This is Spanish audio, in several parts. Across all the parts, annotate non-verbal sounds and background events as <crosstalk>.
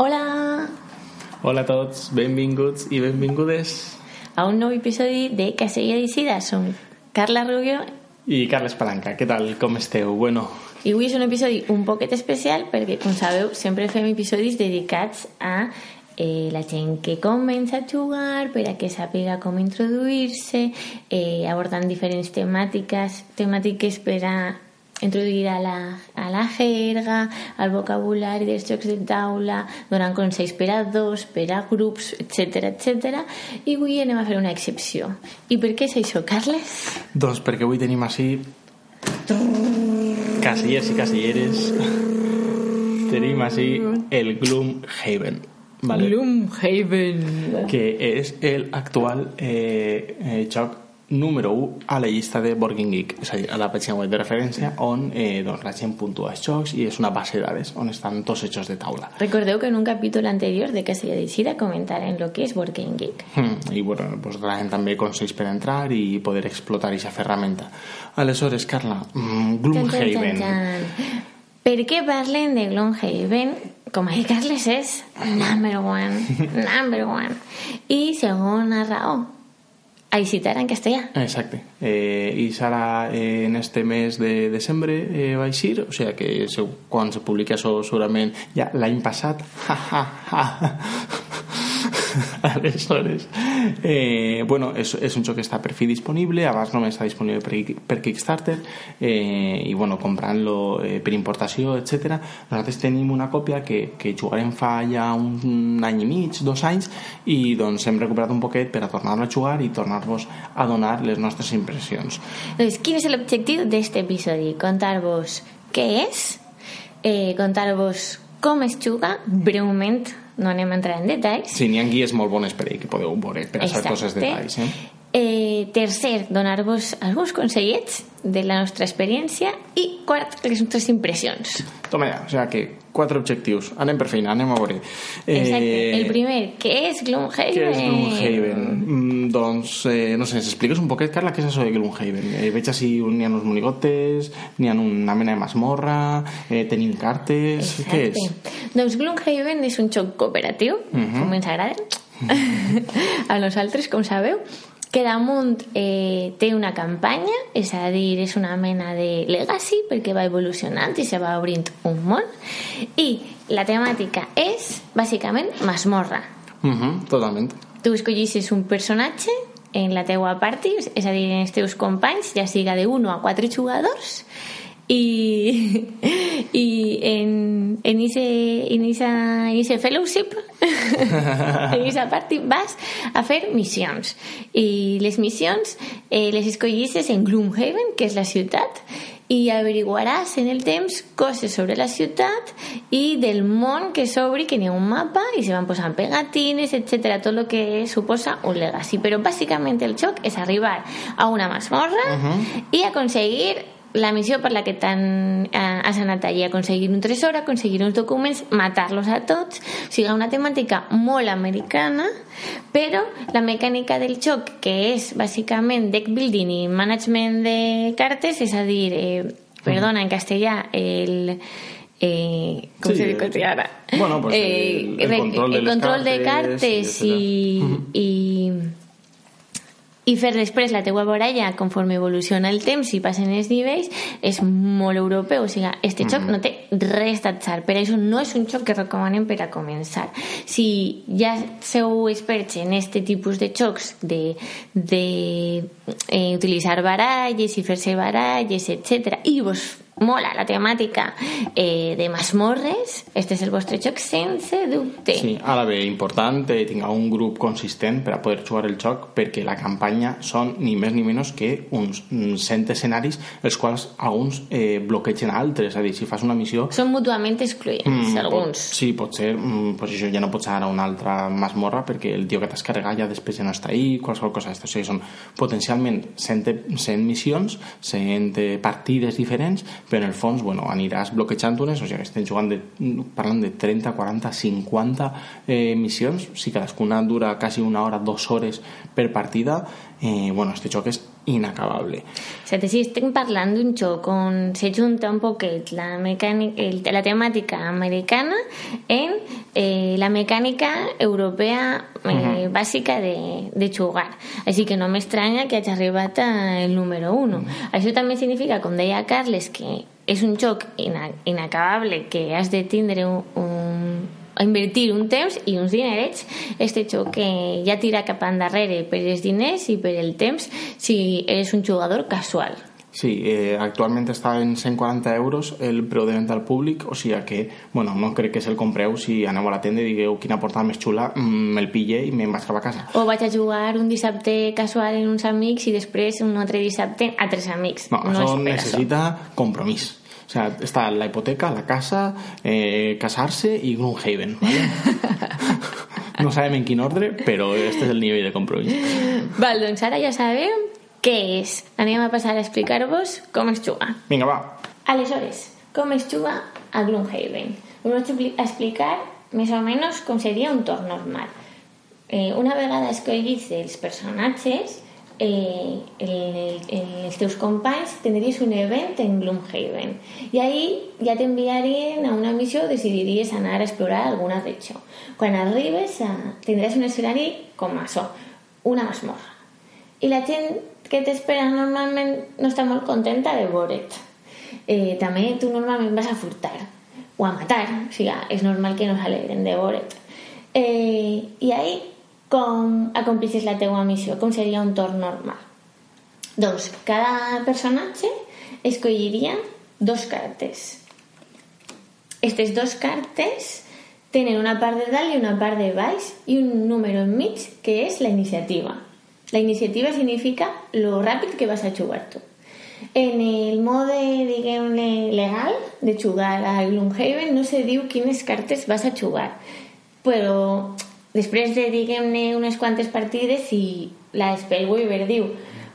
Hola Hola a tots, benvinguts i benvingudes. a un nou episodi de Casella de Sida. Som Carla Rubio I Carles Palanca, què tal? Com esteu? Bueno, i avui és un episodi un poquet especial perquè, com sabeu, sempre fem episodis dedicats a eh, la gent que comença a jugar per a que sàpiga com introduir-se, eh, abordant diferents temàtiques, temàtiques per a introduir a la, a la jerga, al vocabulari dels jocs de taula, donant consells per a dos, per a grups, etc etc. I avui anem a fer una excepció. I per què és això, Carles? doncs perquè avui tenim així casillers i casilleres tenim així el Gloomhaven vale? Gloomhaven. que és el actual eh, eh, joc número 1 a la llista de Game Geek és a dir, a la pàgina web de referència on eh, doncs, la gent puntua els jocs i és una base de dades on estan tots els jocs de taula Recordeu que en un capítol anterior de Casella de Sida comentaren lo que és Game Geek. Mm, i bueno, pues, donaven també consells per entrar i poder explotar aquesta ferramenta aleshores, Carla, mm, Gloomhaven Tan, tan, tan. Per què parlen de Gloomhaven? Com a Carles és number one, <laughs> number one. I segona raó, a citar en castellà. Exacte. Eh, I serà eh, en este mes de desembre eh, va eixir, o sigui que quan se publiqui això segurament ja l'any passat. <laughs> Ha, <laughs> Aleshores, eh, bueno, és, és un joc que està per fi disponible, abans només està disponible per, per Kickstarter eh, i bueno, comprant-lo eh, per importació, etc. Nosaltres tenim una còpia que, que jugarem fa ja un any i mig, dos anys i doncs hem recuperat un poquet per a tornar-lo a jugar i tornar-vos a donar les nostres impressions. Doncs, quin és l'objectiu d'aquest episodi? Contar-vos què és, eh, contar-vos com es juga, breument, no anem a entrar en detalls, Sí, n'hi ha guies molt bones per ahí que podeu veure per a tots els detalls. Eh? Eh, tercer, donar-vos alguns consellets de la nostra experiència i quart, les nostres impressions. Toma ja, o sigui que quatre objectius. Anem per feina, anem a veure. Exacte. El primer, què és Gloomhaven? Què és Gloomhaven? Mm, doncs, eh, no sé, expliques un poquet, Carla, què és això de Gloomhaven? Eh, veig així, n'hi ha uns monigotes, n'hi ha una mena de masmorra, eh, tenim cartes... Què és? Exacte. Doncs Gloomhaven és un joc cooperatiu, com ens agrada, <laughs> a nosaltres, com sabeu, que damunt eh, té una campanya, és a dir, és una mena de legacy, perquè va evolucionant i se va obrint un món, i la temàtica és, bàsicament, masmorra. Mhm, totalment. Tu escollissis un personatge en la teua party, és a dir, en els teus companys, ja siga de 1 a 4 jugadors, i, i <laughs> en, en, ese, en, esa, en ese fellowship, <laughs> en esa party, vas a fer missions. I les missions eh, les escollisses en Gloomhaven, que és la ciutat, i averiguaràs en el temps coses sobre la ciutat i del món que s'obri, que n'hi ha un mapa i se van posant pegatines, etc tot el que suposa un legacy. Però bàsicament el joc és arribar a una masmorra i aconseguir la missió per la que t'han eh, has anat allí, aconseguir un tresor, aconseguir uns documents, matar-los a tots, o sigui, una temàtica molt americana, però la mecànica del joc, que és bàsicament deck building i management de cartes, és a dir, eh, perdona, en castellà, el... Eh, Sí, se sí. ara? Bueno, pues el- el control de el de cartes, cartes i i, fer després la teua baralla conforme evoluciona el temps i passen els nivells és molt europeu, o sigui, este joc no té res d'atzar, per això no és un joc que recomanem per a començar. Si ja sou experts en este tipus de jocs de, de eh, utilitzar baralles i fer-se baralles, etc i vos mola la temàtica eh, de masmorres, este és el vostre joc sense dubte. Sí, ara bé, important eh, tingueu un grup consistent per a poder jugar el joc perquè la campanya són ni més ni menys que uns 100 escenaris els quals alguns eh, bloquegen altres, és a dir, si fas una missió... Són mutuament excloents, mm, alguns. Pot, sí, pot ser, mm, pues això ja no pots anar a una altra masmorra perquè el tio que t'has carregat ja després ja no està ahí, qualsevol cosa d'aquesta. O sigui, són potencialment 100, 100 missions, 100 partides diferents, però en el fons, bueno, aniràs bloquejant unes, o sigui, estem jugant de, parlant de 30, 40, 50 eh, missions, si cadascuna dura quasi una hora, dues hores per partida, eh, bueno, este joc és inacabable. O sigui, si estem parlant d'un joc on se junta un poquet la, mecànica, la temàtica americana en eh, la mecànica europea eh, uh -huh. bàsica de, de jugar. Així que no m'estranya que hagi arribat al número 1. Uh -huh. Això també significa, com deia Carles, que és un joc ina inacabable que has de tindre un, un invertir un temps i uns dinerets este joc que ja tira cap endarrere per els diners i per el temps si eres un jugador casual. Sí, eh, actualment està en 140 euros el preu de venda al públic, o sigui que, bueno, no crec que se'l compreu si aneu a la tenda i digueu quina portada més xula, mm, me'l pille i me'n vaig cap a casa. O vaig a jugar un dissabte casual en uns amics i després un altre dissabte a tres amics. No, no això necessita això. compromís. O sea, está la hipoteca, la casa, eh, casarse y Gloomhaven, ¿vale? <laughs> no sabem en quin ordre, però este és el nivell de compromís. Val, doncs ara ja sabem què és. Anem a passar a explicar-vos com es juga. Vinga, va. Aleshores, com es juga a Gloomhaven? Us vaig explicar més o menys com seria un torn normal. Eh, una vegada escollits els personatges, eh, el, el, els un event en Gloomhaven i ahí ja t'enviarien a una missió o decidiries anar a explorar alguna regió. Quan arribes a, tindràs un escenari com això, una masmorra. I la gent que t'espera normalment no està molt contenta de veure't. Eh, també tu normalment vas a furtar o a matar, o sigui, és normal que no s'alegren de veure't. Eh, I ahí com acomplissis la teua missió, com seria un torn normal. Doncs cada personatge escolliria dos cartes. Aquestes dos cartes tenen una part de dalt i una part de baix i un número enmig que és la iniciativa. La iniciativa significa lo ràpid que vas a jugar tu. En el mode, diguem-ne, legal de jugar a Gloomhaven no se diu quines cartes vas a jugar, però després de, diguem-ne, unes quantes partides i la Spellweaver diu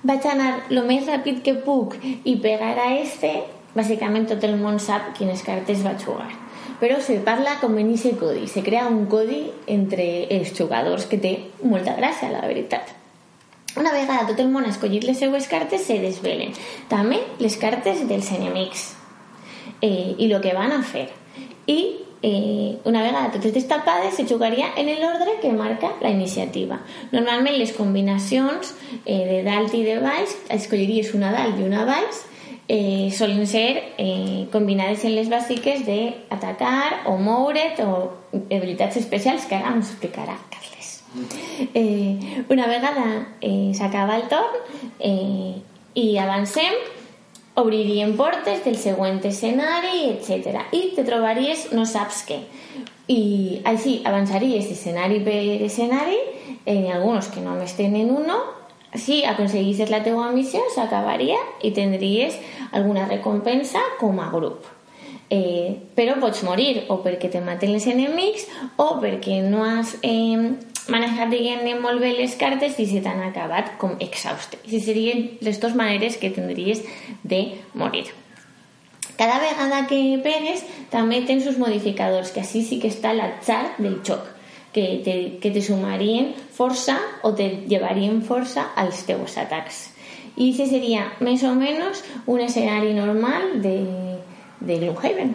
vaig anar el més ràpid que puc i pegar a este, bàsicament tot el món sap quines cartes va jugar. Però se parla com en aquest codi, se crea un codi entre els jugadors que té molta gràcia, la veritat. Una vegada tot el món ha escollit les seues cartes, se desvelen també les cartes dels enemics eh, i el que van a fer. I eh, una vegada totes destapades se jugaria en l'ordre que marca la iniciativa. Normalment les combinacions eh, de dalt i de baix, escolliries una dalt i una baix, eh, solen ser eh, combinades en les bàsiques d'atacar o moure't o habilitats especials que ara ens explicarà Carles. Eh, una vegada eh, s'acaba el torn eh, i avancem, obriríem portes del següent escenari, etc. I te trobaries no saps què. I així avançaries escenari per escenari, en alguns que només tenen uno, si aconseguissis la teua missió s'acabaria i tindries alguna recompensa com a grup. Eh, però pots morir o perquè te maten els enemics o perquè no has eh, manejar, diguem-ne, molt bé les cartes i se t'han acabat com exhauste. I serien les dues maneres que tindries de morir. Cada vegada que pegues també tens uns modificadors, que així sí que està l'atzar del xoc, que te, que te sumarien força o te llevarien força als teus atacs. I això seria més o menys un escenari normal de, de Gloomhaven.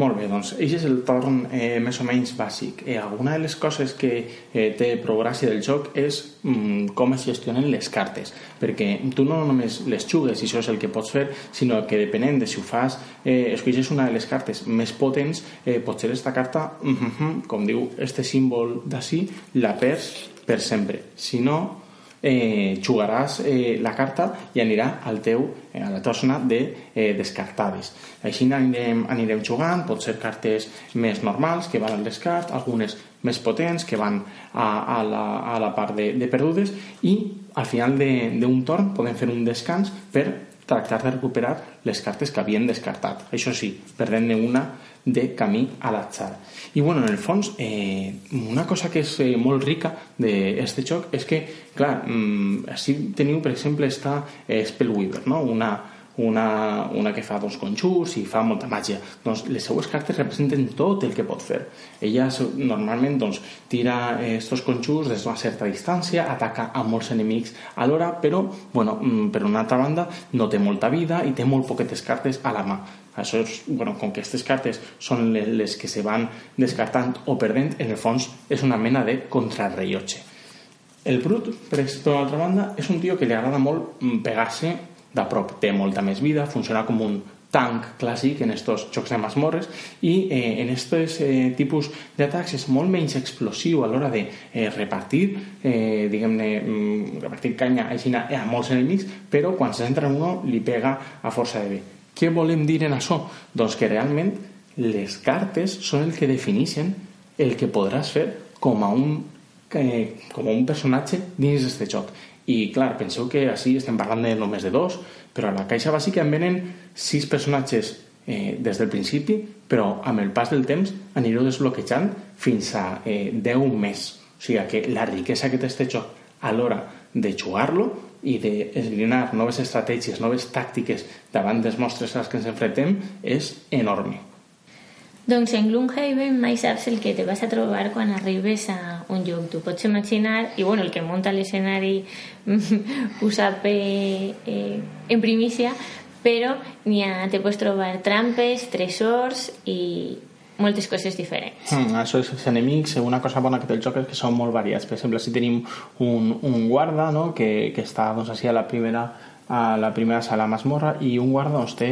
Molt bé, doncs aquest és el torn eh, més o menys bàsic. Eh, alguna de les coses que eh, té prou gràcia del joc és mm, com es gestionen les cartes, perquè tu no només les jugues i això és el que pots fer, sinó que depenent de si ho fas, eh, escolles una de les cartes més potents, eh, potser esta carta, mm -hmm, com diu este símbol d'ací, la perds per sempre. Si no, eh, jugaràs eh, la carta i anirà al teu, eh, a la teva zona de eh, descartades. Així anirem, anirem jugant, pot ser cartes més normals que van al descart, algunes més potents que van a, a, la, a la part de, de perdudes i al final d'un torn podem fer un descans per tractar de recuperar les cartes que havien descartat. Això sí, perdent-ne una de camí a l'atzar. I bueno, en el fons, eh, una cosa que és eh, molt rica d'aquest joc és que, clar, mm, així teniu, per exemple, esta eh, Spellweaver, no? una, una, una que fa dos conjurs i fa molta màgia. Doncs les seues cartes representen tot el que pot fer. Ella normalment doncs, tira estos conjurs des d'una certa distància, ataca a molts enemics alhora, però, bueno, mm, per una altra banda, no té molta vida i té molt poquetes cartes a la mà. Això és, bueno, com que aquestes cartes són les que se van descartant o perdent, en el fons és una mena de contrarrellotge. El Brut, per aquesta altra banda, és un tio que li agrada molt mm, pegar-se de prop. Té molta més vida, funciona com un tanc clàssic en estos jocs de masmorres i eh, en aquests eh, tipus d'atacs és molt menys explosiu a l'hora de eh, repartir eh, diguem-ne mm, repartir canya així a molts enemics però quan se centra en uno li pega a força de bé què volem dir en això? doncs que realment les cartes són el que defineixen el que podràs fer com a un, eh, com a un personatge dins d'aquest joc i clar, penseu que així estem parlant de només de dos però a la caixa bàsica en venen sis personatges eh, des del principi però amb el pas del temps anireu desbloquejant fins a eh, 10 més o sigui que la riquesa que té este joc a l'hora de jugar-lo i d'esbrinar noves estratègies, noves tàctiques davant dels mostres als que ens enfrontem és enorme. Doncs en Gloomhaven mai saps el que te vas a trobar quan arribes a un lloc. Tu pots imaginar, i bueno, el que munta l'escenari ho <laughs> sap eh, eh, en primícia, però ha, te pots trobar trampes, tresors i moltes coses diferents. Mm, això és els enemics, una cosa bona que té el joc és que són molt variats. Per exemple, si tenim un, un guarda no? que, que està doncs, així a la primera a la primera sala masmorra i un guarda doncs, té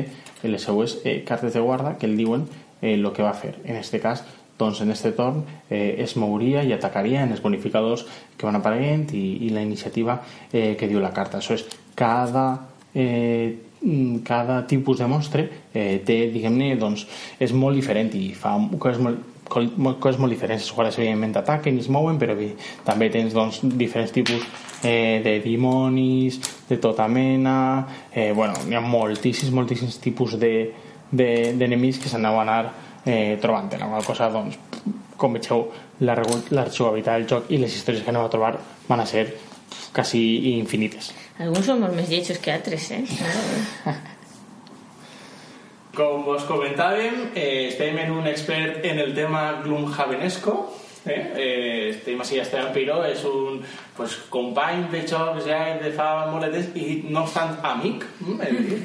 les seues eh, cartes de guarda que el diuen eh, lo que va a fer. En este cas, doncs en este torn eh, es mouria i atacaria en els bonificadors que van apareguent i, i la iniciativa eh, que diu la carta. Això és cada eh, cada tipus de monstre eh, té, diguem-ne, doncs, és molt diferent i fa coses molt, coses molt diferents. Els guardes, evidentment, ataquen i es mouen, però bé, també tens doncs, diferents tipus eh, de dimonis, de tota mena... Eh, bueno, hi ha moltíssims, moltíssims tipus de, d'enemics de, que s'aneu a anar eh, trobant en alguna cosa doncs, com vegeu la, la jugabilitat del joc i les històries que aneu a trobar van a ser quasi infinites alguns són molt més lletjos que altres eh? com us comentàvem eh, estem en un expert en el tema Gloomhavenesco Eh? Eh, estem així, Esteban Piró és un pues, company de jocs ja de fa moletes i no obstant amic de dir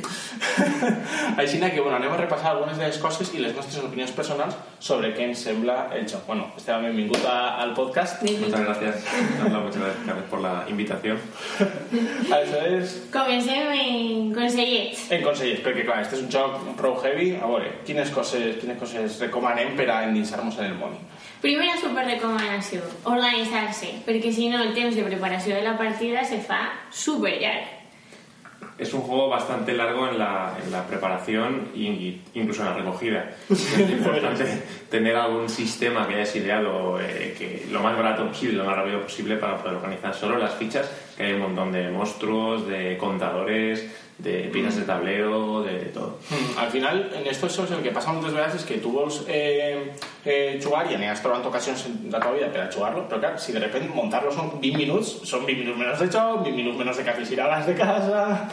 així que bueno, anem a repassar algunes de les coses i les nostres opinions personals sobre què ens sembla el joc bueno, Esteban, benvingut a, al podcast. Muchas gracias muchas gracias por la invitación. <laughs> Aleshores... comencem en consellets en consellets, perquè clar, este és un joc prou heavy. A veure, quines coses, quines coses recomanem per a endinsar-nos en el món Primera superrecomanació, organitzar-se, perquè si no el temps de preparació de la partida se fa super llarg. Es un juego bastante largo en la, en la preparación e incluso en la recogida. <laughs> Es importante tener algún sistema que hayas ideado eh, que lo más barato posible, lo más rápido posible para poder organizar solo las fichas, que hay un montón de monstruos, de contadores, de piezas de tablero, de, todo. Mm, al final, en esto es el que pasa muchas veces es que tú vols eh, eh, jugar y has trobant ocasions en la teva vida per a jugar-lo, però clar, si de repente montar-lo són 20 minuts, són 20 minuts menys de joc, 20 minuts menys de cafès de casa...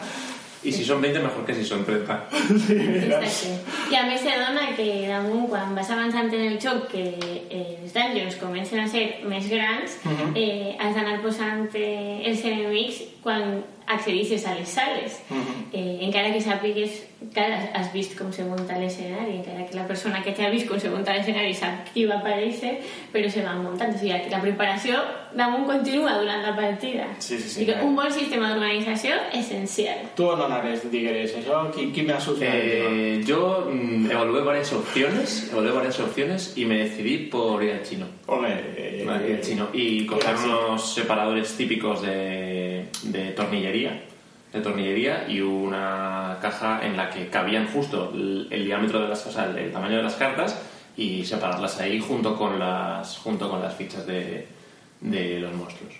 I si són 20, mejor que si són 30. <laughs> Sí, Exacte. I a més se dona que damunt, quan vas avançant en el joc, que eh, els dungeons comencen a ser més grans, uh -huh. eh, has d'anar posant eh, els enemics quan accedisses a les sales. Uh -huh. eh, encara que sàpigues que has vist com se munta l'escenari, encara que la persona que t'ha vist com se munta l'escenari sap qui va aparèixer, però se van muntant. O sigui, que la preparació damunt continua durant la partida. Sí, sí, sí. I un bon sistema d'organització essencial. Tu on anaves, digueres, això? Qui, qui me ha solucionado? Eh, yo mm, evalué varias opciones, evalué varias opciones y me decidí por ir al chino. Hombre, eh, ir al chino. Y coger unos separadores típicos de de, de tornillería de tornillería y una caja en la que cabían justo el, el diámetro de las o sea, el, el tamaño de las cartas y separarlas ahí junto con las junto con las fichas de, de los monstruos.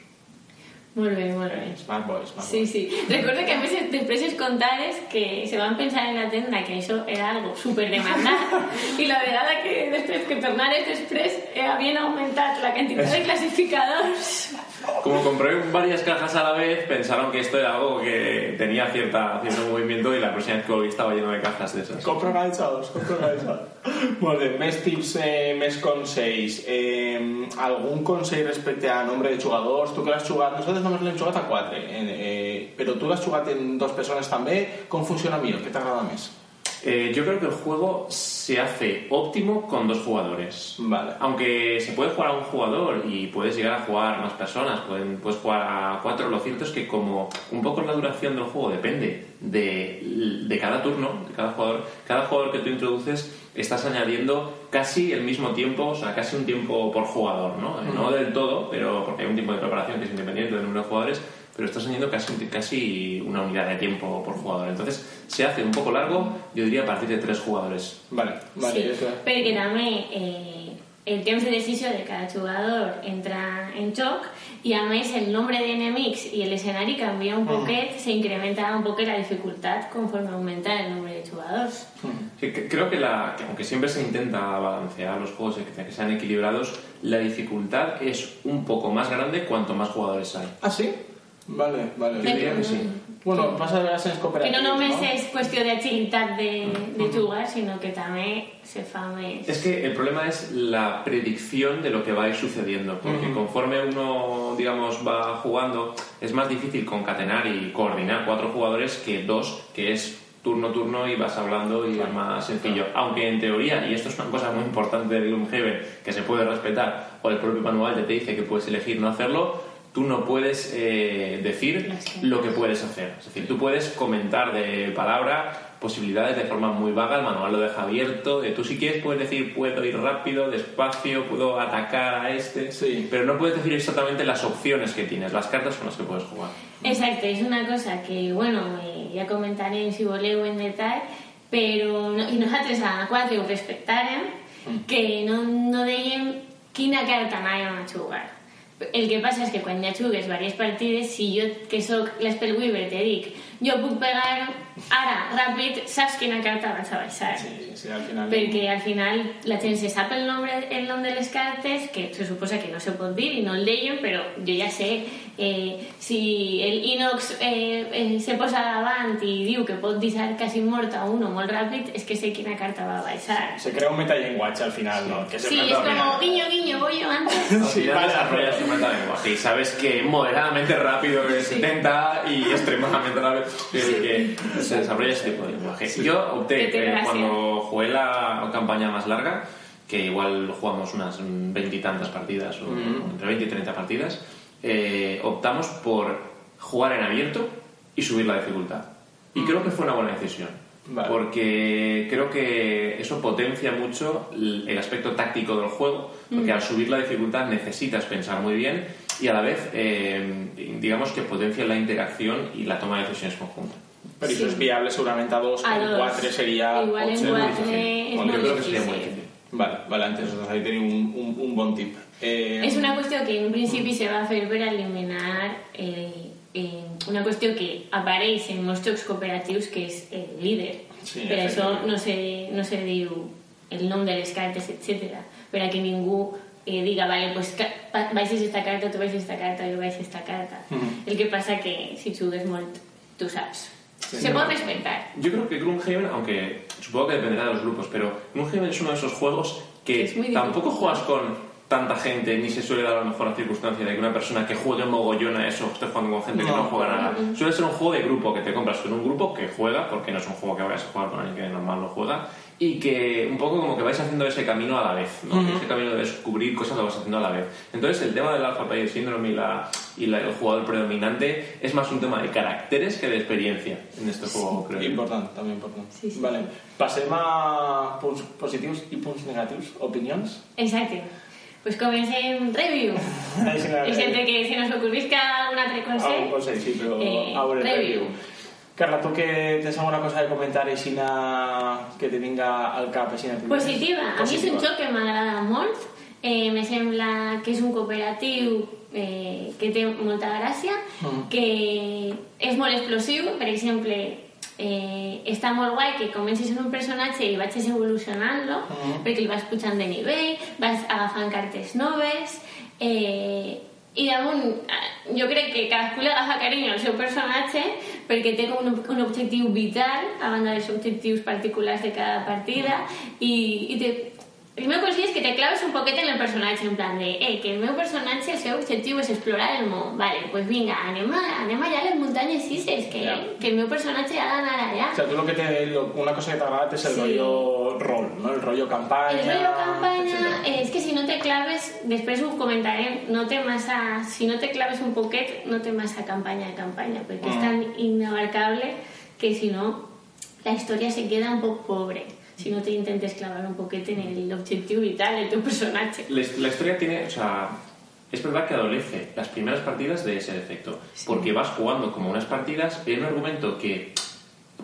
Molt bé, molt bé. Smart Boy, Smart Sí, Boy. sí. Recuerdo que a més després es contares que se van pensar en la tenda que això era algo súper demandat i <laughs> la vegada que després que tornares després eh, havien augmentat la quantitat de classificadors. Como compré varias cajas a la vez, pensaron que esto era algo que tenía cierta, cierto movimiento y la próxima vez que lo vi estaba lleno de cajas de esas. Compra organitzados, compra organitzados. Molt bé, més tips, eh, més consells. Eh, algun consell respecte a nombre de jugadors? Tu que l'has jugat... Nosaltres només l'hem jugat a 4, eh, eh, però tu l'has jugat en dos persones també. Com funciona millor? Què t'agrada més? Eh, yo creo que el juego se hace óptimo con dos jugadores. Vale. Aunque se puede jugar a un jugador y puedes llegar a jugar más personas, pueden, puedes jugar a cuatro, lo cierto es que como un poco la duración del juego depende de, de cada turno, de cada jugador, cada jugador que tú introduces estás añadiendo casi el mismo tiempo, o sea, casi un tiempo por jugador, ¿no? No del todo, pero porque hay un tiempo de preparación que es independiente del número de jugadores, pero estás añadiendo casi, casi una unidad de tiempo por jugador. Entonces se hace un poco largo, yo diría a partir de tres jugadores. Vale, vale. sí, és- perquè també eh, el temps de decisió de cada jugador entra en xoc i a més el nombre d'enemics i l'escenari canvia un poquet, se incrementa un poquet la dificultat conforme augmenta el nombre de jugadors. Sí, que- creo que, la, que aunque siempre se intenta balancear los juegos y que, que sean equilibrados, la dificultad es un poco más grande cuanto más jugadores hay. Ah, sí? Vale, vale. Yo diría que sí. Bueno, passa de vegades en Que no només no? és qüestió d'agilitat de, de jugar, sinó que també se fa més... Es que el problema es la predicción de lo que va a ir sucediendo, porque conforme uno, digamos, va jugando, es más difícil concatenar y coordinar cuatro jugadores que dos, que es turno turno y vas hablando y es más sencillo. Aunque en teoría, y esto es una cosa muy importante de Gloomhaven, que se puede respetar, o el propio manual ya te dice que puedes elegir no hacerlo, tú no puedes eh, decir lo que puedes hacer. Es decir, tú puedes comentar de palabra posibilidades de forma muy vaga, el manual lo deja abierto, de tú si quieres puedes decir puedo ir rápido, despacio, puedo atacar a este, Sí. pero no puedes decir exactamente las opciones que tienes, las cartas con las que puedes jugar. Exacte, és una cosa que, bueno, eh, ja comentarem si voleu en detall, però no, i nosaltres a 4 ho respectàrem, que no, no dèiem quina carta anàvem a jugar. El que passa és que quan ja jugues diverses partides, si jo, que sóc l'Spellweaver, te dic jo puc pegar ara, ràpid, saps quina carta vas a baixar. Sí, sí, al final... Perquè al final la gent se sap el nombre, el nom de les cartes, que se suposa que no se pot dir i no el deien, però jo ja sé eh, si el Inox eh, eh, se posa davant i diu que pot deixar quasi mort a uno molt ràpid, és que sé quina carta va baixar. Se crea un metallenguaje al final, ¿no? Que se Sí, trata és al com final. guiño, guiño, voy yo antes. Sí, final vale. desarrollas tu metalenguaje y sabes que moderadamente rápido es 70 y extremadamente rápido es que se desarrolla ese tipo de lenguaje. Yo opté, eh, cuando jugué la campaña más larga, que igual jugamos unas veintitantas partidas, o entre 20 y 30 partidas, eh, optamos por jugar en abierto y subir la dificultad. Y creo que fue una buena decisión. Vale. Porque creo que eso potencia mucho el aspecto táctico del juego, porque al subir la dificultad necesitas pensar muy bien y a la vez, eh, digamos que potencia la interacción y la toma de decisiones conjunta. Pero eso Sí. es viable seguramente a dos, A en dos. cuatro sería... Igual en difícil. és Yo creo que sería muy difícil. difícil. Vale, vale, entonces ahí tenéis un, un, un bon tip. Eh, És una qüestió que en principi se va fer per eliminar eh, eh, una qüestió que apareix en jocs cooperatius que és el líder. Sí, per això efectivament. no se, no se diu el nom de les cartes, etc. Per a que ningú eh, diga, vale, pues pa- baixes esta carta, tu baixes esta carta, jo baixes esta carta. Mhm. El que passa que si jugues molt, tu saps. Sí, se no. pot respectar. Yo creo que Gloomhaven, aunque supongo que dependerá de los grupos, pero Gloomhaven es uno de esos juegos que tampoco juegas con tanta gente, ni se suele dar a lo mejor la circunstancia de que una persona que juegue mogollón a eso esté jugando con gente que No. no juega nada. Suele ser un juego de grupo que te compras con un grupo que juega, porque no es un juego que vayas a jugar con alguien que normal no juega, y que un poco como que vais haciendo ese camino a la vez, ¿no? Ese camino de descubrir cosas lo vas haciendo a la vez. Entonces el tema del Alpha Player Syndrome y, la, y la- el jugador predominante es más un tema de caracteres que de experiencia en este juego, creo. yo. Important, també important. Sí, sí. Vale. Passem a punts positius i punts negatius. Opinions? Exacte. pues comencem review. <laughs> I sempre que se nos ocurrisca algun altre consell... Algun consell, sí, però eh, a veure, review. review. Carla, tu que tens alguna cosa de comentar així que te vinga al cap així Positiva. A mi és un joc que m'agrada molt. Eh, me sembla que és un cooperatiu eh, que té molta gràcia, Mm. que és molt explosiu. Per exemple, eh, està molt guai que comencis en un personatge i vagis evolucionant-lo, Mm. perquè el vas pujant de nivell, vas agafant cartes noves... Eh, i damunt, eh, jo crec que cadascú li agafa carinyo al seu personatge perquè té com un, un objectiu vital a banda dels objectius particulars de cada partida i, i te, el meu consell és que te claves un poquet en el personatge, en plan de, eh, que el meu personatge, el seu objectiu és explorar el món. Vale, pues vinga, anem, a, anem allà a les muntanyes Ises, que, Ja. que el meu personatge ha d'anar allà. O sea, tú lo que te, lo- una cosa que te agrada es el Sí. rollo rol, ¿no? El rollo campaña. El rollo campanya etcétera. eh, és que si no te claves, després ho comentarem, no té massa, si no te claves un poquet, no té massa campanya de campanya, perquè és Mm. tan inabarcable que si no, la història se queda un poc pobre, si no te intentes clavar un poquet en el objectiu vital del teu personatge. La, la historia tiene, o sea, es verdad que adolece las primeras partidas de ese defecto, porque vas jugando como unas partidas en un argumento que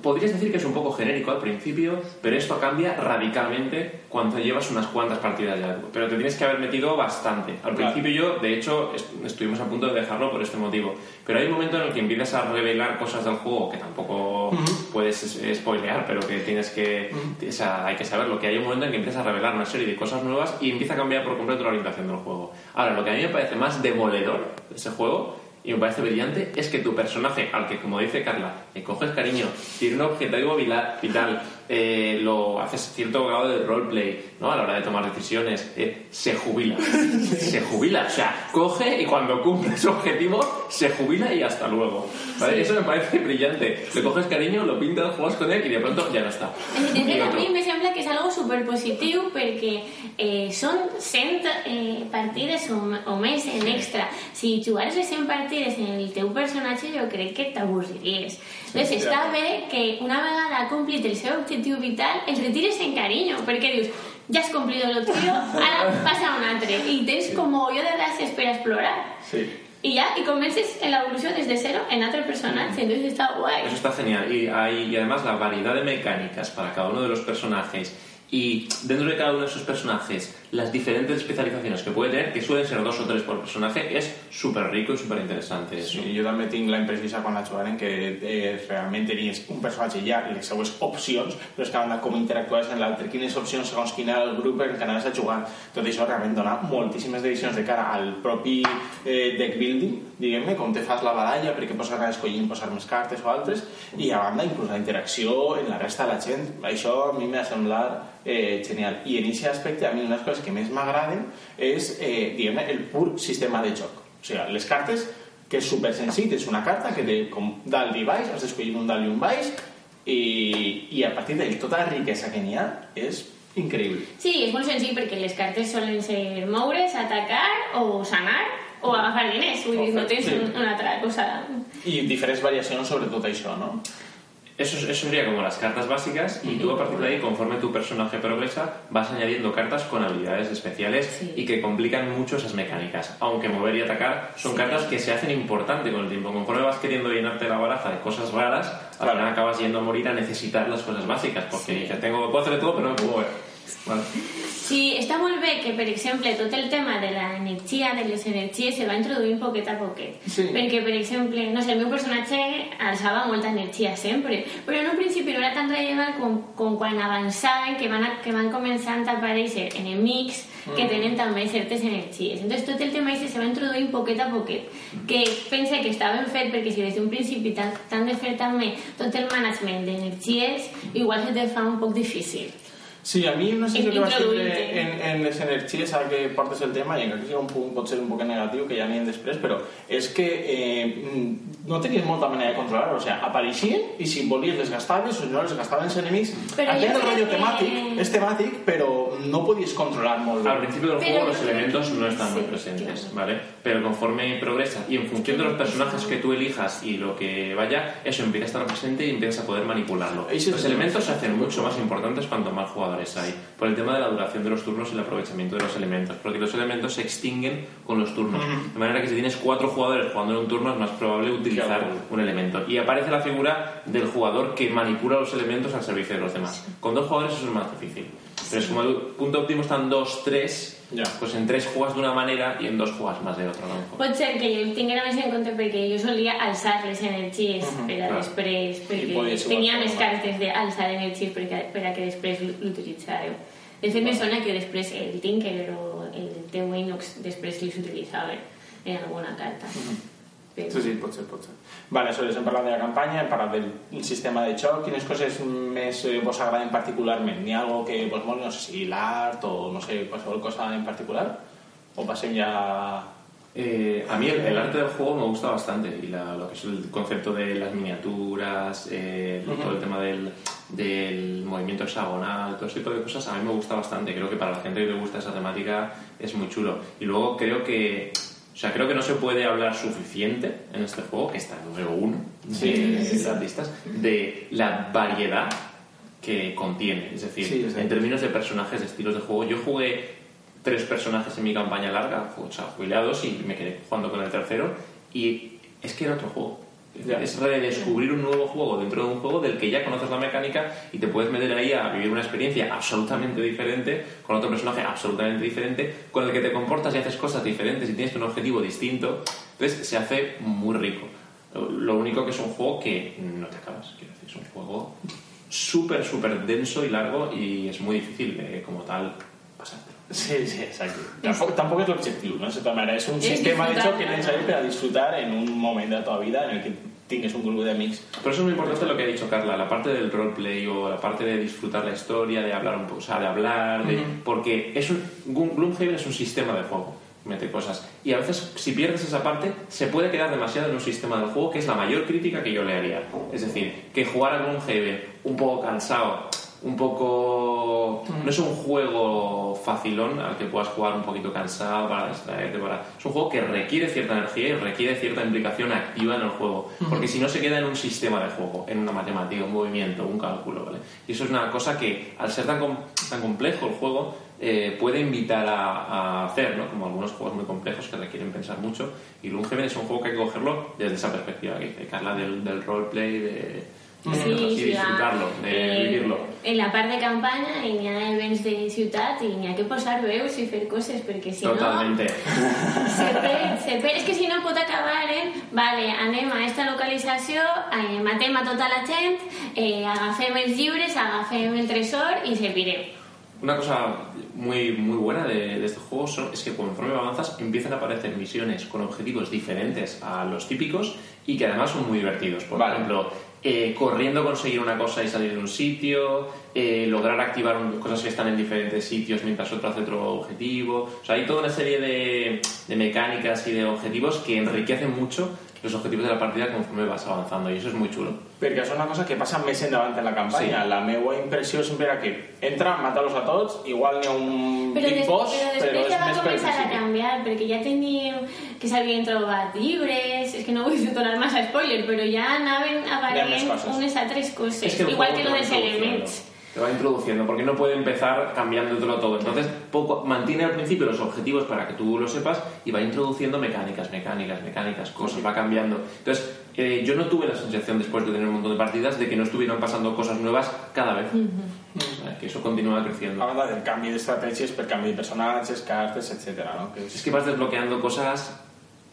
podrías decir que es un poco genérico al principio, pero esto cambia radicalmente cuando llevas unas cuantas partidas ya. Pero te tienes que haber metido bastante. Al Claro. principio yo, de hecho, est- estuvimos a punto de dejarlo por este motivo. Pero hay un momento en el que empiezas a revelar cosas del juego que tampoco puedes es- spoilear, pero que tienes que... O sea, hay que saberlo, que hay un momento en que empiezas a revelar una serie de cosas nuevas y empieza a cambiar por completo la orientación del juego. Ahora, lo que a mí me parece más demoledor de ese juego y me parece brillante es que tu personaje, al que, como dice Carla, le coges cariño, tiene un objetivo vital, eh, lo haces cierto grado de roleplay, ¿no? A la hora de tomar decisiones, eh, se jubila. <laughs> se jubila. O sea, coge y cuando cumple su objetivo, se jubila y hasta luego. ¿vale? Eso me parece brillante. Le coges cariño, lo pintas, juegas con él y de pronto ya no está. A mi me sembla que és algo superpositiu perquè eh, són 100 eh, partides o, o en extra. Si jugares les 100 partides en el teu personatge, jo crec que t'avorriries. Entonces, està bé que una vegada complit el seu objectiu vital, el retires en carinyo, perquè dius, ja has complit el tio, ara passa un altre. I tens com jo de gràcies per explorar. Sí. Y ya, y comences en la evolución desde cero en otro personaje, entonces está guay. Eso está genial. Y, hay, y además la variedad de mecánicas para cada uno de los personajes y dentro de cada uno de esos personajes las diferentes especializaciones que puede tener, que suelen ser dos o tres por personaje, es súper rico y súper interesante. eso. Sí, jo també tinc la imprecisa quan la jugarem que eh, realment tenies un personatge ja i les seues opcions, però és que banda com interactuaves en l'altre, quines opcions segons quin era el grup en què anaves a jugar. Tot això realment dona moltíssimes decisions de cara al propi eh, deck building, diguem-ne, com te fas la baralla, perquè pots anar escollint posar més cartes o altres, i a banda inclús la interacció en la resta de la gent. Això a mi m'ha semblat eh, genial. I en aquest aspecte, a mi una de les coses que més m'agraden és, eh, diguem-ne, el pur sistema de joc. O sigui, les cartes, que és super senzill, és una carta que té com dalt i baix, has d'escollir un dalt i un baix, i, i a partir d'ell tota la riquesa que n'hi ha és increïble. Sí, és molt senzill perquè les cartes solen ser moure's, atacar o sanar o agafar diners. Vull dir, no tens Sí. un- una altra cosa. I diferents variacions sobre tot això, no? Eso, eso sería como las cartas básicas y tú a partir de ahí, conforme tu personaje progresa, vas añadiendo cartas con habilidades especiales Sí. y que complican mucho esas mecánicas. Aunque mover y atacar son cartas que se hacen importante con el tiempo. Conforme vas queriendo llenarte la baraja de cosas raras, al Claro. final acabas yendo a morir a necesitar las cosas básicas. Porque dices, tengo, puedo hacer de todo, pero no me puedo mover. Sí, està molt bé que, per exemple, tot el tema de l'energia, de les energies, se va introduint poquet a poquet. Sí. Perquè, per exemple, no sé, el meu personatge alçava molta energia sempre, però en un principi no era tan rellevant com, com quan avançaven, que van, a, que van començant a aparèixer enemics que tenen també certes energies. Entonces, tot el tema ese se va introduint poquet a poquet, que pense que està ben fet, perquè si des d'un principi t'han de fer també tot el management d'energies, igual se te fa un poc difícil. Sí, a mi una sensació que vaig tindre Introduït-te. en, en les energies, ara que portes el tema, i encara que sigui un punt, pot ser un poc negatiu, que ja anirem després, però és que eh, no tenies molta manera de controlar-ho. O sigui, apareixien i si volies les gastaves o si no les gastaven els enemics. Però el rotllo que- temàtic, és temàtic, però no podies controlar molt. Al principio del Pero juego los elementos que- no están muy sí, presentes, claro. ¿vale? Pero conforme progresas y en función de los personajes que tú elijas y lo que vaya, eso empieza a estar presente y empiezas a poder manipularlo. Los elementos se hacen mucho más importantes cuanto más jugadores hay. Por el tema de la duración de los turnos y el aprovechamiento de los elementos. Porque los elementos se extinguen con los turnos. De manera que si tienes cuatro jugadores jugando en un turno es más probable utilizar un elemento. Y aparece la figura del jugador que manipula los elementos al servicio de los demás. Con dos jugadores eso es más difícil. Pero es como el punto óptimo están dos, tres, Ja. pues en tres juegas de una manera y en dos juegas más de otra. a lo mejor. Pot ser que jo el tinguera més en compte perquè jo solia alçar les energies per a clar. després, perquè tenia més cartes d'alçar energies per, a- per a que després l'utilitzàreu. De fet, me sona que després el Tinker o el teu Inox després els utilitzaven en alguna carta. Però- Sí, sí, pot ser, pot ser. Vale, aleshores hem parlat de la campanya, hem parlat del sistema de xoc. Quines coses més eh, vos agraden particularment? N'hi ha algo que vos moli, no sé si l'art o no sé, qualsevol cosa en particular? O passem ja... Eh, a mí el, el arte del juego me gusta bastante y la- lo que es el concepto de las miniaturas, eh, todo el tema del, del movimiento hexagonal, todo ese tipo de cosas a mí me gusta bastante. Creo que para la gente que le gusta esa temática es muy chulo. Y luego creo que, sea, creo que no se puede hablar suficiente en este juego, que está en número uno Sí, de sí, sí. las listas, de la variedad que contiene. Es decir, en términos de personajes, de estilos de juego, yo jugué tres personajes en mi campaña larga, o sea, jugué a dos y me quedé jugando con el tercero, y es que era otro juego. Es redescubrir un nuevo juego dentro de un juego del que ya conoces la mecánica y te puedes meter ahí a vivir una experiencia absolutamente diferente, con otro personaje absolutamente diferente, con el que te comportas y haces cosas diferentes y tienes un objetivo distinto. Entonces se hace muy rico. Lo- único que es un juego que no te acabas, quiero decir, es un juego súper, súper denso y largo y es muy difícil de, como tal. Sí, sí, exacte. Tampoc, tampoc és l'objectiu, no? De manera, és un sistema de xoc que és necessari per a disfrutar en un moment de teva vida en el que tingues un grup d'amics. Por eso es muy importante lo que ha dicho Carla, la parte del roleplay o la parte de disfrutar la historia, de hablar un poco, o sea, de hablar, de- porque es un, Gloom- Gloomhaven es un sistema de juego, mete cosas. Y a veces, si pierdes esa parte, se puede quedar demasiado en un sistema del juego, que es la mayor crítica que yo le haría. Es decir, que jugar a Gloomhaven un poco cansado, un poco... No es un juego facilón al que puedas jugar un poquito cansado para distraerte, para... Es un juego que requiere cierta energía y requiere cierta implicación activa en el juego, porque si no se queda en un sistema de juego, en una matemática, un movimiento, un cálculo, ¿vale? Y eso es una cosa que, al ser tan, com- tan complejo el juego, eh, puede invitar a, a hacer, ¿no? Como algunos juegos muy complejos que requieren pensar mucho, y Gloomhaven es un juego que hay que cogerlo desde esa perspectiva que dice Carla del, del roleplay, de Sí, sí, disfrutarlo, de eh, vivirlo. En la part de campanya i n'hi ha events de ciutat i n'hi ha que posar veus i fer coses perquè si Totalmente. no <laughs> se perd, se perd. És que si no pot acabar en vale, anem a esta localització, eh, matem a tota la gent, eh, agafem els llibres, agafem el tresor i servirem. Una cosa muy, muy buena de, de este juego son- es que conforme avanzas empiezan a aparecer misiones con objetivos diferentes a los típicos y que además son muy divertidos. Por Vale. ejemplo, eh, corriendo conseguir una cosa y salir de un sitio, eh, lograr activar un- cosas que están en diferentes sitios mientras otro hace otro objetivo. O sea, hay toda una serie de, de mecánicas y de objetivos que enriquecen mucho los objetivos de la partida conforme vas avanzando y eso es muy chulo. Perquè és una cosa que passa més endavant en la campanya. Sí. La meva impressió sempre era que entra, mata-los a tots, igual n'hi ha un Però, big boss, però però és ja va més per començar a canviar, perquè ja teníem que s'havien trobat llibres, és que no vull donar massa spoiler, però ja anaven aparent unes altres coses, Es que igual que lo dels elements. Te va introduciendo, porque no puede empezar cambiándotelo todo. Entonces, poco, mantiene al principio los objetivos para que tú lo sepas y va introduciendo mecánicas, mecánicas, mecánicas, cosas, va cambiando. Entonces, eh, yo no tuve la sensación después de tener un montón de partidas de que no estuvieran pasando cosas nuevas cada vez. O sea, que eso continúa creciendo. A banda del canvi d'estratègies per canvi de personatges, cartes, etc. No? Que Es és... que vas desbloqueando cosas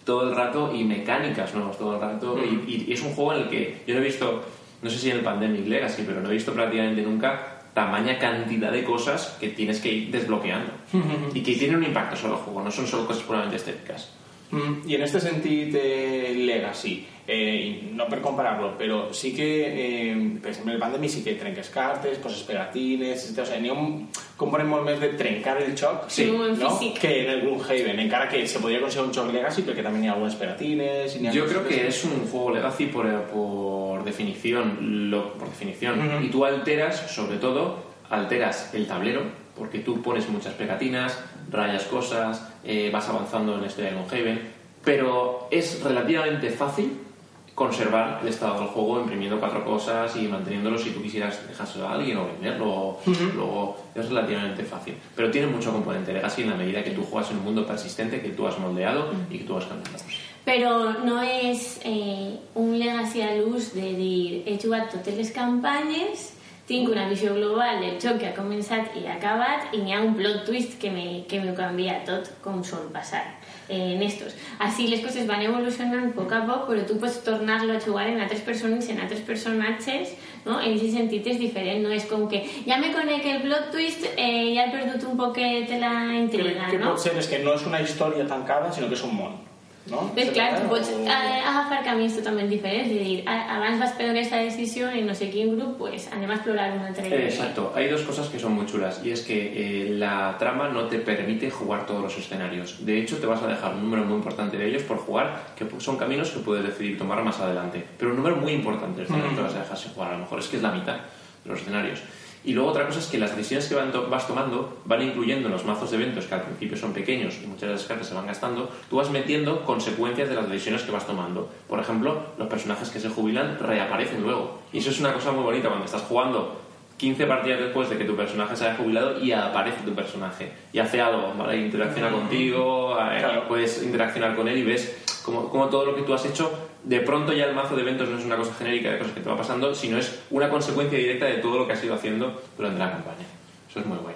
todo el rato y mecánicas nuevas todo el rato. Mm. Y, y es un juego en el que yo no he visto, no sé si en el Pandemic Legacy, pero no he visto prácticamente nunca tamaña cantidad de cosas que tienes que ir desbloqueando. <laughs> y que tienen un impacto sobre el juego, no son solo cosas puramente estéticas. Mm, I en este sentit, eh, Legacy, eh, no per comparar-lo, però sí que, eh, per exemple, el Pandemic sí que trenques cartes, poses pegatines, etc. O sigui, n'hi ha un component molt més de trencar el xoc Sí, en no? físic. que en el Gloomhaven, encara que se podria considerar un xoc Legacy perquè també n'hi ha algunes pegatines... ha Yo creo que de- es un juego legacy por, por definición, lo, por definición. Ujú. Y tú alteras, sobre todo, alteras el tablero, porque tú pones muchas pegatinas, rayas cosas, eh, vas avanzando en este Iron Haven, pero es relativamente fácil conservar el estado del juego imprimiendo cuatro cosas y manteniéndolo si tú quisieras dejárselo a alguien o venderlo. Luego es relativamente fácil. Pero tiene mucho componente legacy en la medida que tú juegas en un mundo persistente que tú has moldeado y que tú has cambiado. Però no és eh, un legacy a l'ús de dir he jugat totes les campanyes, tinc una visió global del joc que ha començat i ha acabat i n'hi ha un plot twist que me, que me canvia tot com sol passar eh, en estos. Así les coses van evolucionant a poc a poc, però tu pots tornar-lo a jugar en altres persones, en altres personatges, no? En aquest sentit és diferent, no és com que ja me conec el plot twist, eh, ja he perdut un poquet la intriga, que, que no? pot ser és que no és una història tancada, sinó que és un món. No? Ves, clar, tu O- pots agafar camins totalment diferents i dir, "Ah, abans vas prendre aquesta decisió en no sé quin grup, pues anem a explorar un altre. Eh, Exacto, hay dos cosas que son muy chulas y es que eh, la trama no te permite jugar todos los escenarios. De hecho, te vas a dejar un número muy importante de ellos por jugar, que son caminos que puedes decidir tomar más adelante. Pero un número muy importante de escenarios te vas a dejar sin jugar, a lo mejor es que es la mitad de los escenarios. Y luego otra cosa es que las decisiones que van to- vas tomando van incluyendo en los mazos de eventos que al principio son pequeños y muchas de las cartas se van gastando, tú vas metiendo consecuencias de las decisiones que vas tomando. Por ejemplo, los personajes que se jubilan reaparecen luego. Y eso es una cosa muy bonita cuando estás jugando 15 partidas después de que tu personaje se haya jubilado y aparece tu personaje y hace algo, ¿vale? Interacciona contigo, eh, Claro. puedes interaccionar con él y ves como, como todo lo que tú has hecho, de pronto ya el mazo de eventos no es una cosa genérica de cosas que te va pasando, sino es una consecuencia directa de todo lo que has ido haciendo durante la campaña. Eso es muy guay.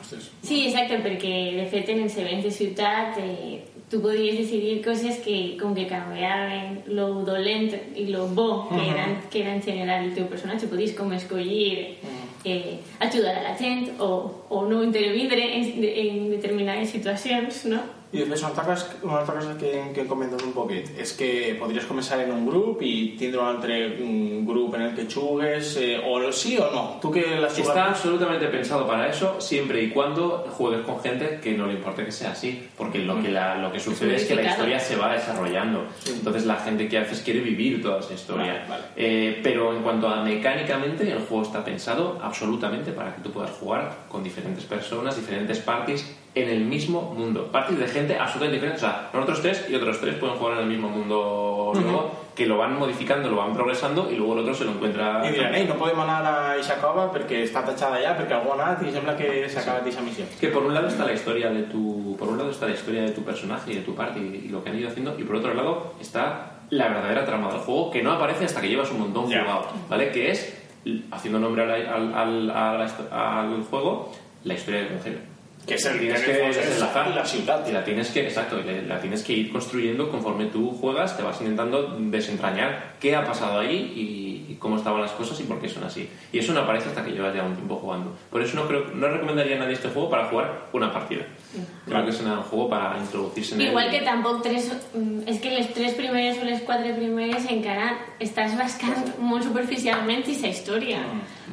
Ostres. Sí, exacte, perquè de fet en els events de ciutat eh, tu podies decidir coses que com que canviaven lo dolent i lo bo que, eren, que era en general el teu personatge, podies com escollir eh, ajudar a la gent o, o no intervindre en, en determinades situacions, no? I després una altra cosa, una altra cosa que, que hem comentat un poquet és que podries començar en un grup i tindre un altre mm, grup en el que jugues eh, o sí o no, tu que l'has Está jugat absolutamente pensado para eso siempre y cuando juegues con gente que no le importe que sea así, porque lo que, la- lo que sucede es que la historia se va desarrollando. Entonces la gente que haces quiere vivir toda esa historia. Vale, vale. Eh, pero en cuanto a mecánicamente, el juego está pensado absolutamente para que tú puedas jugar con diferentes personas, diferentes parties en el mismo mundo. Parties de gente absolutamente diferente. O sea, nosotros tres y otros tres pueden jugar en el mismo mundo luego, que lo van modificando, lo van progresando y luego el otro se lo encuentra. i diran, ei, no podem anar a aquesta cova perquè està tatxada allà, perquè algú ha anat i sembla que s'ha acabat aquesta missió. Que por un lado está la historia de tu, por un lado está la historia de tu personaje y de tu party y lo que han ido haciendo, y por otro lado está la verdadera trama del juego que no aparece hasta que llevas un montón Ya. jugado, ¿vale? Que es haciendo nombre al, al, al, al juego la historia del Evangelio. Que és el tienes que desenlazar la ciutat. y la tienes que exacto la tienes que ir construyendo conforme tú juegas te vas intentando desentrañar qué ha pasado ahí y, cómo estaban las cosas y por qué son así y eso no aparece hasta que llevas ya un tiempo jugando por eso no creo no recomendaría a nadie este juego para jugar una partida creo que es un juego para introducirse en Igual el que tampoc tres... mm, És que les tres primeres o les quatre primeres encara estàs rascant molt superficialment aquesta història.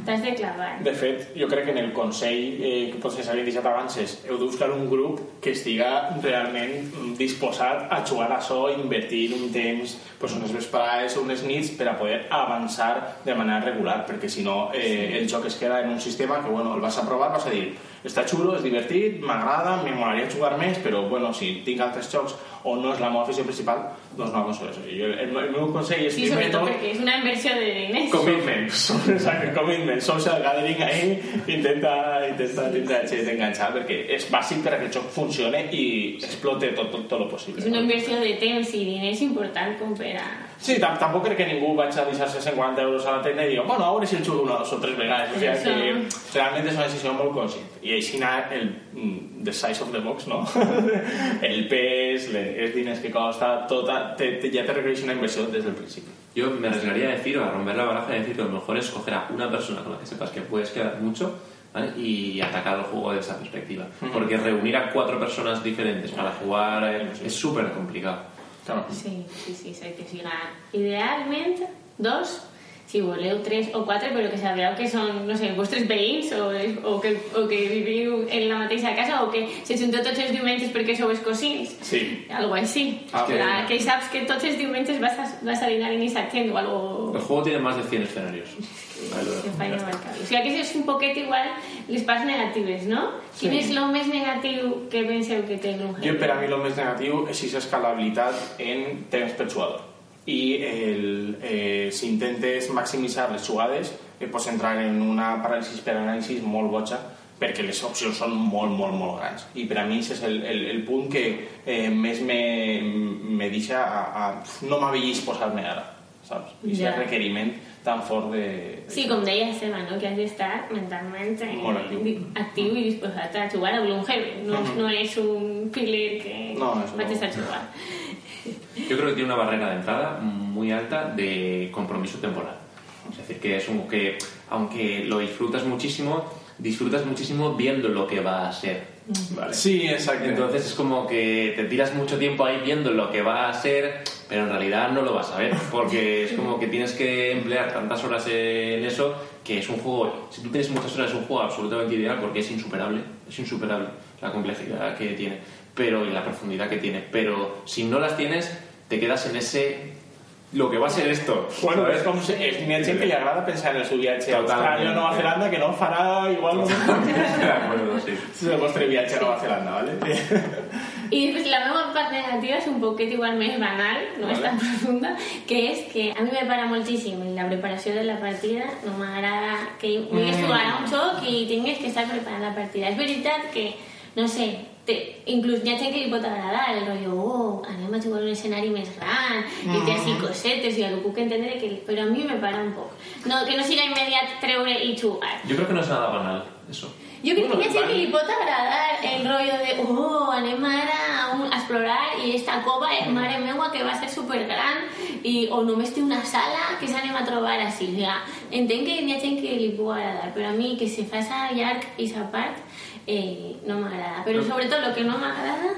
T'has de clavar. De fet, jo crec que en el consell eh, que potser s'havien deixat abans és heu de buscar un grup que estiga realment disposat a jugar a això, invertir un temps, pues, unes vesprades o unes nits per a poder avançar de manera regular, perquè si no eh, el joc es queda en un sistema que bueno, el vas a provar, vas a dir està xulo, és divertit, m'agrada, me molaria jugar més, però bueno, si tinc altres jocs o no és la meva afició principal, doncs no aconsello això. Jo, el, el, meu consell és Sí, sobretot tot perquè és una inversió de diners. Commitment. <laughs> Exacte, commitment. Social gathering ahí intenta, intenta gent enganxada perquè és bàsic per a que el joc funcione i explote tot, tot, tot lo possible. És una inversió de temps i diners important com per a... Sí, tam tampoc crec que ningú vaig a deixar-se 50 euros a la tenda i digui, bueno, a veure si el jugo una, dos o tres vegades. O sigui que realment és una decisió molt conscient. I així anar el mm, the size of the box, no? <laughs> el pes, els diners que costa, tota, te, te, ja te requereix una inversió des del principi. yo me arriesgaría a decir o a romper la baraja y decir que lo mejor es coger a una persona con la que sepas que puedes quedar mucho ¿vale? y atacar el juego desde esa perspectiva porque reunir a cuatro personas diferentes para jugar eh, es súper complicado Claro. Sí, sí, sí, que siga. Idealment, dos, si voleu tres o quatre, però que sabeu que són, no sé, vostres veïns o, o, que, o que viviu en la mateixa casa o que se junteu tots els diumenges perquè sou els cosins. Sí. Algo així. Ah, que, que- que saps que tots els diumenges vas a, vas a dinar en gent o algo el juego tiene más de 100 escenarios <laughs> Vale, marcable. O sigui, que és un poquet igual les parts negatives, no? Quin és el més negatiu que penseu que té Jo, Gloomhaven? per a mi, el més negatiu és aquesta escalabilitat en temps per i el, eh, si intentes maximitzar les jugades eh, pots entrar en una paràlisi per anàlisi molt boja perquè les opcions són molt, molt, molt grans i per a mi és el, el, el punt que eh, més me, me deixa a, a no m'avellís posar-me ara saps? i Ja. yeah. requeriment tan fort de, de... Sí, com deia Seba, no? que has d'estar mentalment eh, Molt actiu. actiu i disposat a jugar a Gloomhaven. No, no és un filler que No, vaig no. estar jugar. Yo creo que tiene una barrera de entrada muy alta de compromiso temporal. Es decir, que es un que, aunque lo disfrutas muchísimo, disfrutas muchísimo viendo lo que va a ser. ¿vale? Sí, exacte. Entonces es como que te tiras mucho tiempo ahí viendo lo que va a ser, pero en realidad no lo vas a ver, porque es como que tienes que emplear tantas horas en eso que es un juego, si tú tienes muchas horas es un juego absolutamente ideal porque es insuperable, es insuperable la complejidad que tiene, pero y la profundidad que tiene, pero si no las tienes te quedas en ese lo que va a ser esto. Bueno, ¿sabes? és com si, és, n'hi ha gent que li agrada pensar en el seu viatge a Totalment. Austràlia o Nova Zelanda que no farà igual de acuerdo, sí. és el vostre viatge a Nova Zelanda, ¿vale? I després la meva part negativa és un poquet igual més banal, no és Vale. tan <laughs> profunda, que és que a mi me para moltíssim la preparació de la partida, no m'agrada que vulguis Mm. jugar a un joc i tinguis que estar preparant la partida. És veritat que, no sé, te, inclús li pot agradar el rotllo, oh, anem a jugar un escenari més gran i té així cosetes i ho puc entendre, que, però a mi me para un poc. No, que no siga immediat treure i jugar. Yo creo que no es nada banal eso. Jo crec que hi ha gent Bueno, que li pot agradar el rotllo de oh, anem ara a, un, a explorar i esta cova és mare meua que va ser supergran i, o només té una sala que s'anem a trobar així. O sigui, entenc que hi ha gent que li pugui agradar, però a mi que se faça llarg i sa part eh, no m'agrada. Però sobretot el que no m'agrada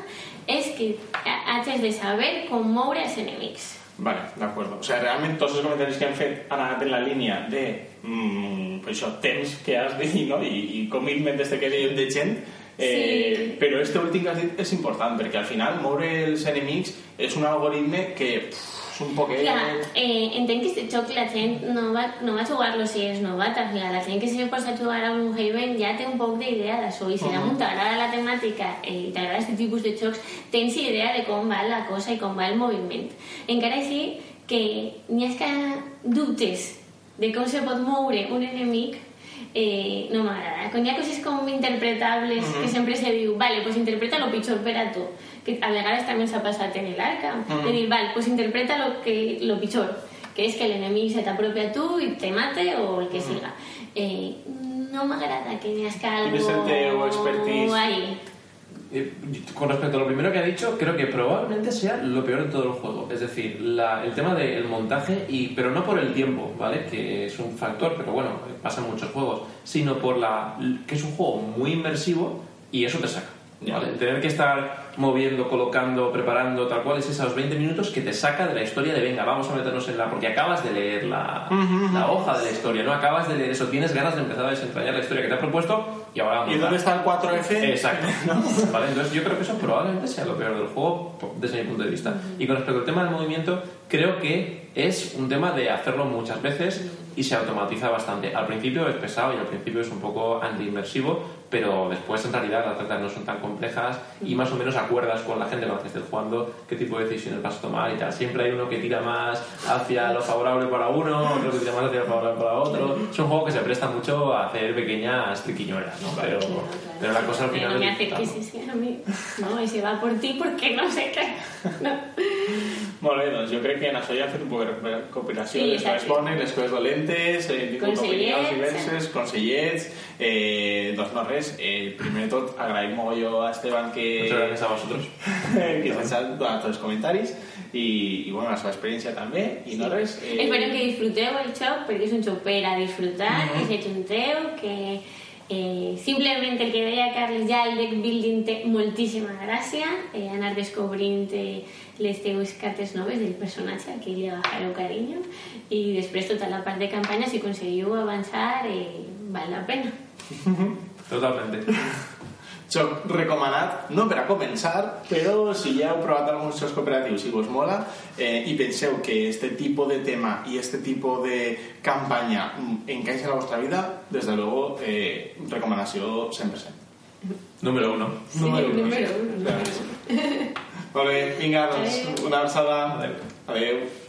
és que haig de saber com moure els enemics. Vale, de acuerdo. O sea, realment tots els comentaris que hem fet han anat en la línia de mm, pues això, temps que has dit no? I, i commitment este que dèiem de gent eh, Sí. però este últim que has dit és important perquè al final moure els enemics és un algoritme que pff, un poquet... Clar, eh, entenc que aquest joc la gent no va, no va jugar-lo si és novata. Clar, la gent que se posa a jugar a un Haven ja té un poc d'idea d'això i si damunt t'agrada la temàtica eh, i t'agrada aquest tipus de jocs, tens idea de com va la cosa i com va el moviment. Encara així que n'hi ha que dubtes de com se pot moure un enemic eh, no m'agrada. Quan hi ha coses com interpretables que sempre se diu, vale, pues interpreta lo pitjor per a tu, que a vegades també s'ha passat en l'Arca, de dir, vale, pues interpreta lo, que, lo pitjor, que és que l'enemic se t'apropia a tu i te mate o el que siga. Eh, no m'agrada que n'hi hagi algo Quin és el teu expertise? ahí. Eh, Con respecto a lo primero que ha dicho, creo que probablemente sea lo peor de todo el juego. Es decir, la- el tema del montaje, y, pero no por el tiempo, ¿vale? Que es un factor, pero bueno, pasa en muchos juegos, sino por la que es un juego muy inmersivo y eso te saca. Tener que estar moviendo, colocando, preparando, tal cual, es esos 20 minutos que te saca de la historia de venga, vamos a meternos en la. Porque acabas de leer la, la hoja de la historia, ¿no? Acabas de leer eso, tienes ganas de empezar a desentrañar la historia que te has propuesto y ahora vamos ¿Y a dónde está el 4F? Exacto. <laughs> Vale, entonces yo creo que eso probablemente sea lo peor del juego desde mi punto de vista. Y con respecto al tema del movimiento, creo que es un tema de hacerlo muchas veces y se automatiza bastante. Al principio es pesado y al principio es un poco anti-inmersivo, pero después en realidad las retas no son tan complejas y más o menos acuerdas con la gente con la que estés jugando qué tipo de decisiones vas a tomar y tal. Siempre hay uno que tira más hacia lo favorable para uno, otro que tira más hacia lo favorable para otro. Es un juego que se presta mucho a hacer pequeñas triquiñuelas, ¿no? Pero, pero la cosa al final no me hace que se sea a mi. No, y se va por ti porque no sé qué. No. Molt bé, doncs jo crec que en això ja hem fet un poc de recopilació Sí, les coses bones, les coses dolentes, eh, tingut opinions diverses, consellets... Eh, doncs no res, eh, primer de tot agraïm mogolló a Esteban que, Muchas gracias <laughs> a vosotros. que ens ha donat tots els comentaris i, i bueno, la seva experiència també i no res eh, Espero que disfruteu el joc perquè és un joc per a disfrutar, que s'ajunteu, que eh, simplement el que deia Carles ja el deck building té moltíssima gràcia, eh, anar descobrint eh, les teues cartes noves del personatge a qui li agafareu carinyo i després tota la part de campanya si aconseguiu avançar eh, val la pena. <laughs> Totalmente. joc recomanat, no per a començar, però si ja heu provat alguns jocs cooperatius i vos mola eh, i penseu que este tipus de tema i este tipus de campanya mm, encaixa a la vostra vida, des de luego, eh, recomanació 100%. Número uno. Sí, Número uno, número sí. uno, número sí. Molt bé, vinga, doncs, una abraçada. Adéu. Adéu.